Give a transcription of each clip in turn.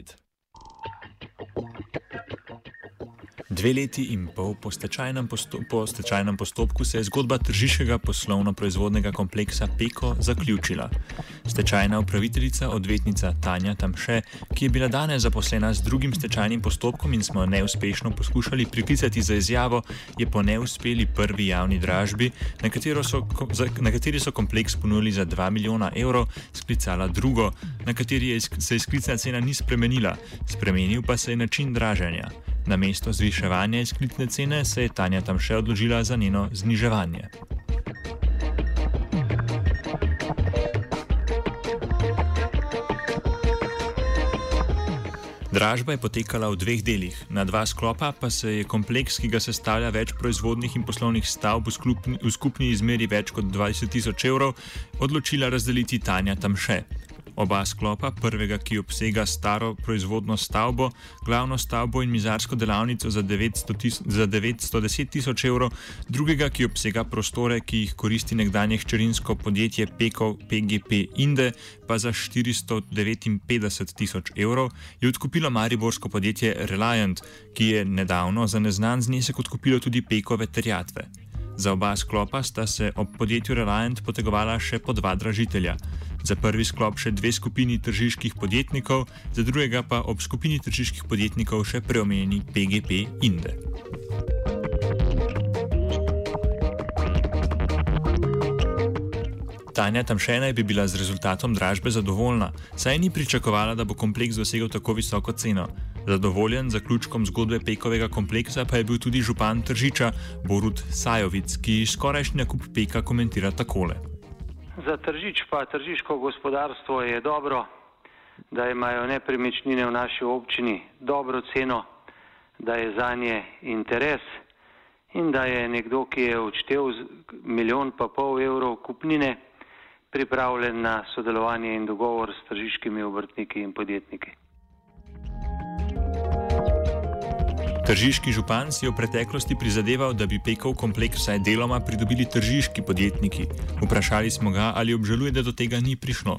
Pride. Dve leti in pol po stečajnem, postop po stečajnem postopku se je zgodba tržiškega poslovno-proizvodnega kompleksa Peko zaključila. Stečajna upraviteljica, odvetnica Tanja Tamše, ki je bila danes zaposlena z drugim stečajnim postopkom in smo neuspešno poskušali priklicati za izjavo, je po neuspeli prvi javni dražbi, na, so, na kateri so kompleks ponudili za 2 milijona evrov, sklicala drugo, na kateri je, se je sklicna cena ni spremenila, spremenil pa se je način draženja. Na mesto zviševanja izklicne cene se je Tanja tam še odložila za njeno zniževanje. Dražba je potekala v dveh delih. Na dva sklopa pa se je kompleks, ki ga sestavlja več proizvodnih in poslovnih stavb v skupni, v skupni izmeri več kot 20 tisoč evrov, odločila razdeliti Tanja tam še. Oba sklopa, prvega, ki obsega staro proizvodno stavbo, glavno stavbo in mizarsko delavnico za, 900 tis, za 910 tisoč evrov, drugega, ki obsega prostore, ki jih koristi nekdanje hčerinsko podjetje Peko PGP Inde, pa za 459 tisoč evrov, je odkupilo mariborsko podjetje Reliant, ki je nedavno za neznan znesek odkupilo tudi Pekove terjatve. Za oba sklopa sta se ob podjetju Reliant potegovala še po dva dražitelja za prvi sklop še dve skupini tržiških podjetnikov, za drugega pa ob skupini tržiških podjetnikov še preomenjeni PGP Inde. Tanja Tamšena bi bila z rezultatom dražbe zadovoljna, saj ni pričakovala, da bo kompleks dosegel tako visoko ceno. Zadovoljen z zaključkom zgodbe Pekovega kompleksa pa je bil tudi župan Tržiča Borut Sajovic, ki skorajšnji nakup Peka komentira takole. Za tržič pa tržiško gospodarstvo je dobro, da imajo nepremičnine v naši občini dobro ceno, da je za nje interes in da je nekdo, ki je odštev milijon pa pol evrov kupnine, pripravljen na sodelovanje in dogovor s tržiškimi obrtniki in podjetniki. Tržiški župan si je v preteklosti prizadeval, da bi pekov kompleks vsaj deloma pridobili tržiški podjetniki. Vprašali smo ga, ali obžaluje, da do tega ni prišlo.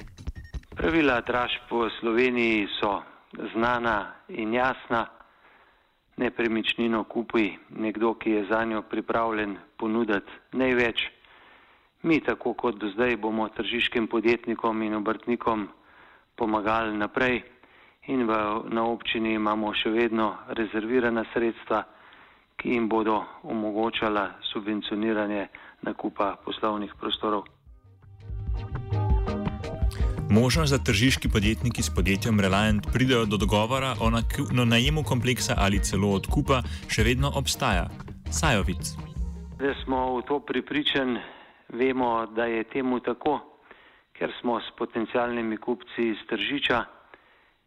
Pravila dražb v Sloveniji so znana in jasna. Nepremičnino kupi nekdo, ki je za njo pripravljen ponuditi največ. Mi, tako kot do zdaj, bomo tržiškim podjetnikom in obrtnikom pomagali naprej in v, na občini imamo še vedno rezervirana sredstva, ki jim bodo omogočala subvencioniranje nakupa poslovnih prostorov. Možnost, da tržiški podjetniki s podjetjem Reliant pridejo do dogovora o najemu kompleksa ali celo odkupa, še vedno obstaja. Sajovic. Da smo v to pripričani, vemo, da je temu tako, ker smo s potencialnimi kupci iz tržiča.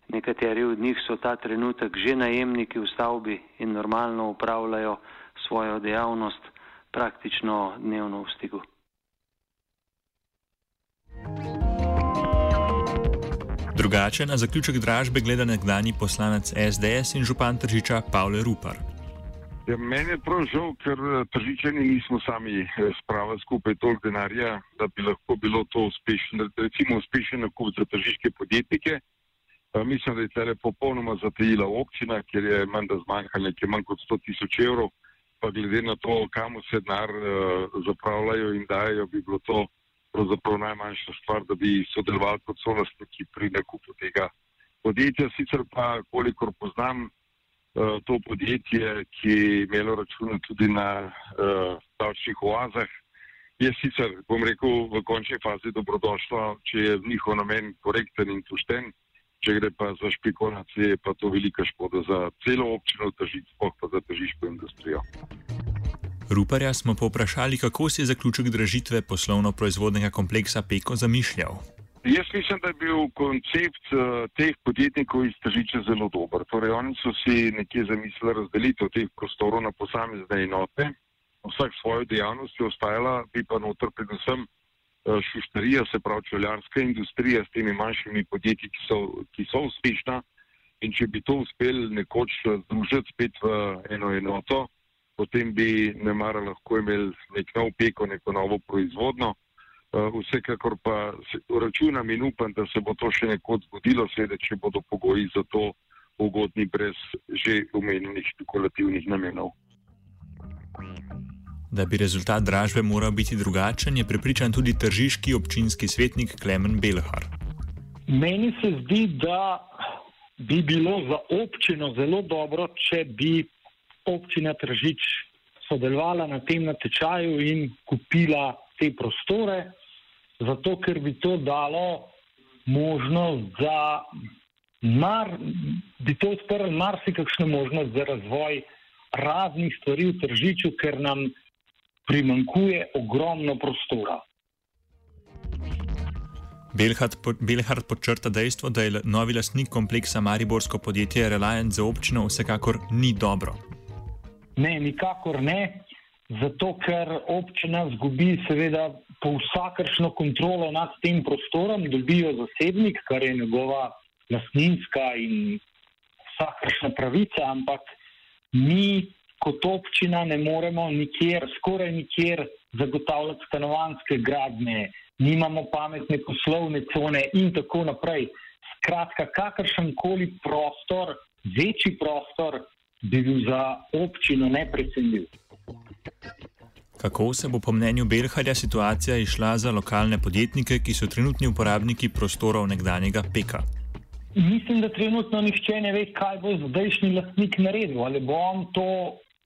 Nekateri od njih so ta trenutek že najemniki v stavbi in normalno upravljajo svojo dejavnost praktično dnevno v stiku. Drugače na zaključek dražbe gleda nekdani poslanec SDS in župan Tržiča Pavle Rupar. Ja, meni je prav žal, ker eh, tržičani nismo sami eh, spravili skupaj toliko denarja, da bi lahko bilo to uspešno, recimo uspešen nakup za tržiške podjetnike. Mislim, da je tele popolnoma zatajila občina, ker je manj da zmanjkalo nekaj manj kot 100 tisoč evrov, pa glede na to, kamo se denar uh, zapravljajo in dajo, bi bilo to pravzaprav najmanjša stvar, da bi sodelovali kot solastniki pri nakupu tega podjetja. Sicer pa, kolikor poznam uh, to podjetje, ki je imelo račune tudi na uh, davčnih oazah, je sicer, bom rekel, v končni fazi dobrodošlo, če je njihov namen korekten in pošten če gre pa za špekulacije, je pa to velika škoda za celo občino Tržič, sploh pa za tržiško industrijo. Ruparja smo povprašali, kako si je zaključek dražitve poslovno-proizvodnega kompleksa Peko zamišljal. Jaz mislim, da je bil koncept uh, teh podjetnikov iz Tržiča zelo dober. Torej, oni so si nekje zamislili razdelitev teh prostorov na posamezne enote, vsak svojo dejavnost je ostajala, bi pa notr predvsem Eh, šušterija, se pravi čevljarska industrija s temi manjšimi podjetji, ki so, ki so uspešna. In če bi to uspeli nekoč združiti spet v eno enoto, potem bi ne mara lahko imeli nek nov peko, neko novo proizvodno. Vsekakor pa računam in upam, da se bo to še nekoč zgodilo, seveda, če bodo pogoji za to ugodni brez že omenjenih špekulativnih namenov. Da bi rezultat dražbe moral biti drugačen, je prepričan tudi tržiški občinski svetnik Klemen Belhar. Meni se zdi, da bi bilo za občino zelo dobro, če bi občina Tržič sodelovala na tem natečaju in kupila te prostore, zato ker bi to dalo možnost za mar, bi to odprlo marsikakšno možnost za razvoj raznih stvari v Tržiču, ker nam primankuje ogromno prostora. Belhard podčrta dejstvo, da je novi lastnik kompleksa Mariborsko podjetje Reliance za občino vsekakor ni dobro. Ne, nikakor ne, zato ker občina zgubi seveda po vsakršno kontrolo nad tem prostorom, dobijo zasebnik, kar je njegova lastninska in vsakršna pravica, ampak mi kot občina ne moremo nikjer, skoraj nikjer zagotavljati stanovanske gradnje, nimamo pametne poslovne cone in tako naprej. Skratka, kakršen koli prostor, večji prostor, bi bil za občino neprecenljiv. Kako se bo po mnenju Belharja situacija išla za lokalne podjetnike, ki so trenutni uporabniki prostorov nekdanjega peka? Mislim, da trenutno nihče ne ve, kaj bo zdajšnji lastnik naredil. Ali bo on to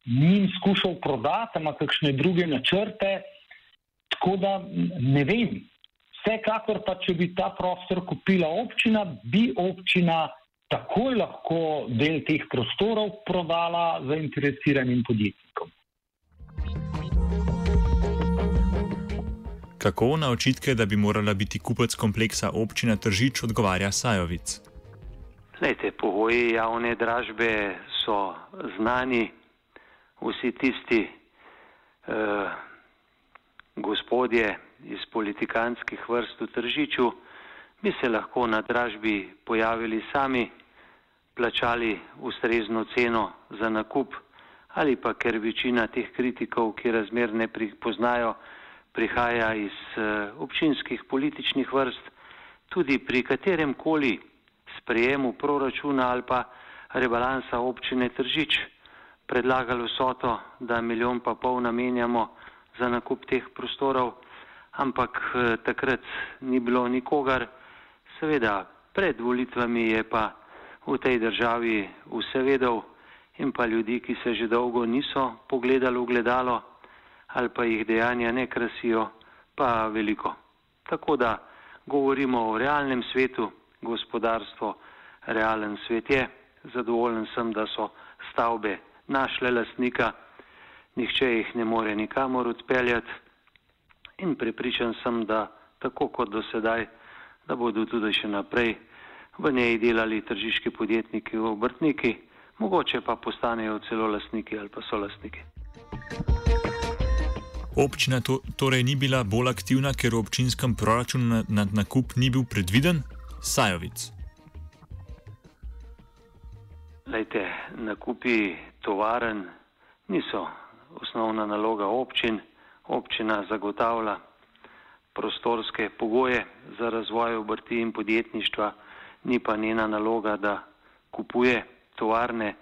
njim skušal prodati, ima kakšne druge načrte. Tako da ne vem. Vsekakor pa, če bi ta prostor kupila občina, bi občina takoj lahko del teh prostorov prodala zainteresiranim podjetnikom. Kako na očitke, da bi morala biti kupec kompleksa občina Tržič, odgovarja Sajovic? Lejte, pogoji javne dražbe so znani, vsi tisti eh, gospodje iz politikanskih vrst v Tržiču bi se lahko na dražbi pojavili sami, plačali ustrezno ceno za nakup ali pa ker večina teh kritikov, ki razmer ne pripoznajo, prihaja iz uh, občinskih političnih vrst, tudi pri katerem koli sprejemu proračuna ali pa rebalansa občine Tržič predlagali vsoto, da milijon pa pol namenjamo za nakup teh prostorov, ampak uh, takrat ni bilo nikogar. Seveda, pred volitvami je pa v tej državi vse vedel in pa ljudi, ki se že dolgo niso pogledali v gledalo ali pa jih dejanja ne krasijo, pa veliko. Tako da govorimo o realnem svetu, gospodarstvo, realen svet je. Zadovoljen sem, da so stavbe našle lastnika, nihče jih ne more nikamor odpeljati in prepričan sem, da tako kot do sedaj, da bodo tudi še naprej v njej delali tržiški podjetniki, obrtniki, mogoče pa postanejo celo lastniki ali pa so lastniki. Občina to, torej ni bila bolj aktivna, ker v občinskem proračunu na, na nakup ni bil predviden, Sajovic. Lejte, nakupi tovaren niso osnovna naloga občin. Občina zagotavlja prostorske pogoje za razvoj obrti in podjetništva, ni pa njena naloga, da kupuje tovarne.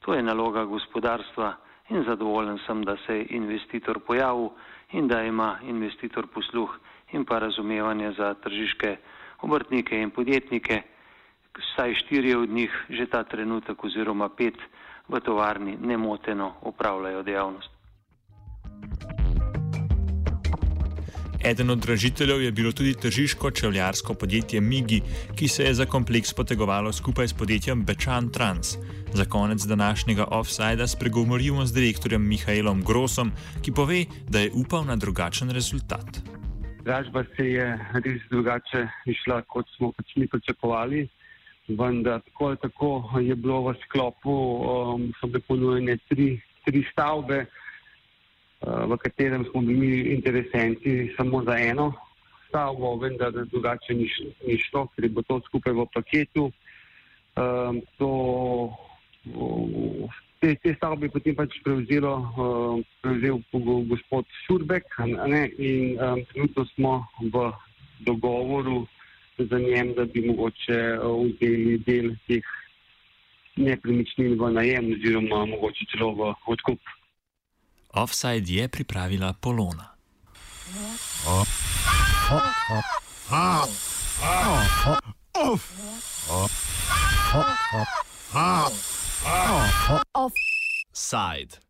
To je naloga gospodarstva in zadovoljen sem, da se je investitor pojavil in da ima investitor posluh in pa razumevanje za tržiške obrtnike in podjetnike. Vsaj štirje od njih že ta trenutek oziroma pet v tovarni nemoteno upravljajo dejavnost. Eden od dražiteljev je bilo tudi tržiško čevljarsko podjetje Migi, ki se je za kompleks potegovalo skupaj s podjetjem Bečan Trans. Za konec današnjega offsajda spregovorimo z direktorjem Mihajlom Grosom, ki pove, da je upal na drugačen rezultat. Dražba se je res drugače išla, kot smo pač mi pričakovali. Vendar tako ali tako je bilo v sklopu, um, so bile ponujene tri, tri stavbe. Eh, v katerem smo bili interesenti samo za eno stavbo, vendar drugače ni, ni šlo, ker je to skupaj v paketu. Um, to, te, te stavbe potem pač prevzelo, uh, prevzel gospod Šurbek ne, in um, trenutno smo v dogovoru za njem, da bi mogoče vzeli del teh nepremičnin v najem oziroma mogoče celo v odkup. Offside je pripravila Polona. Offside.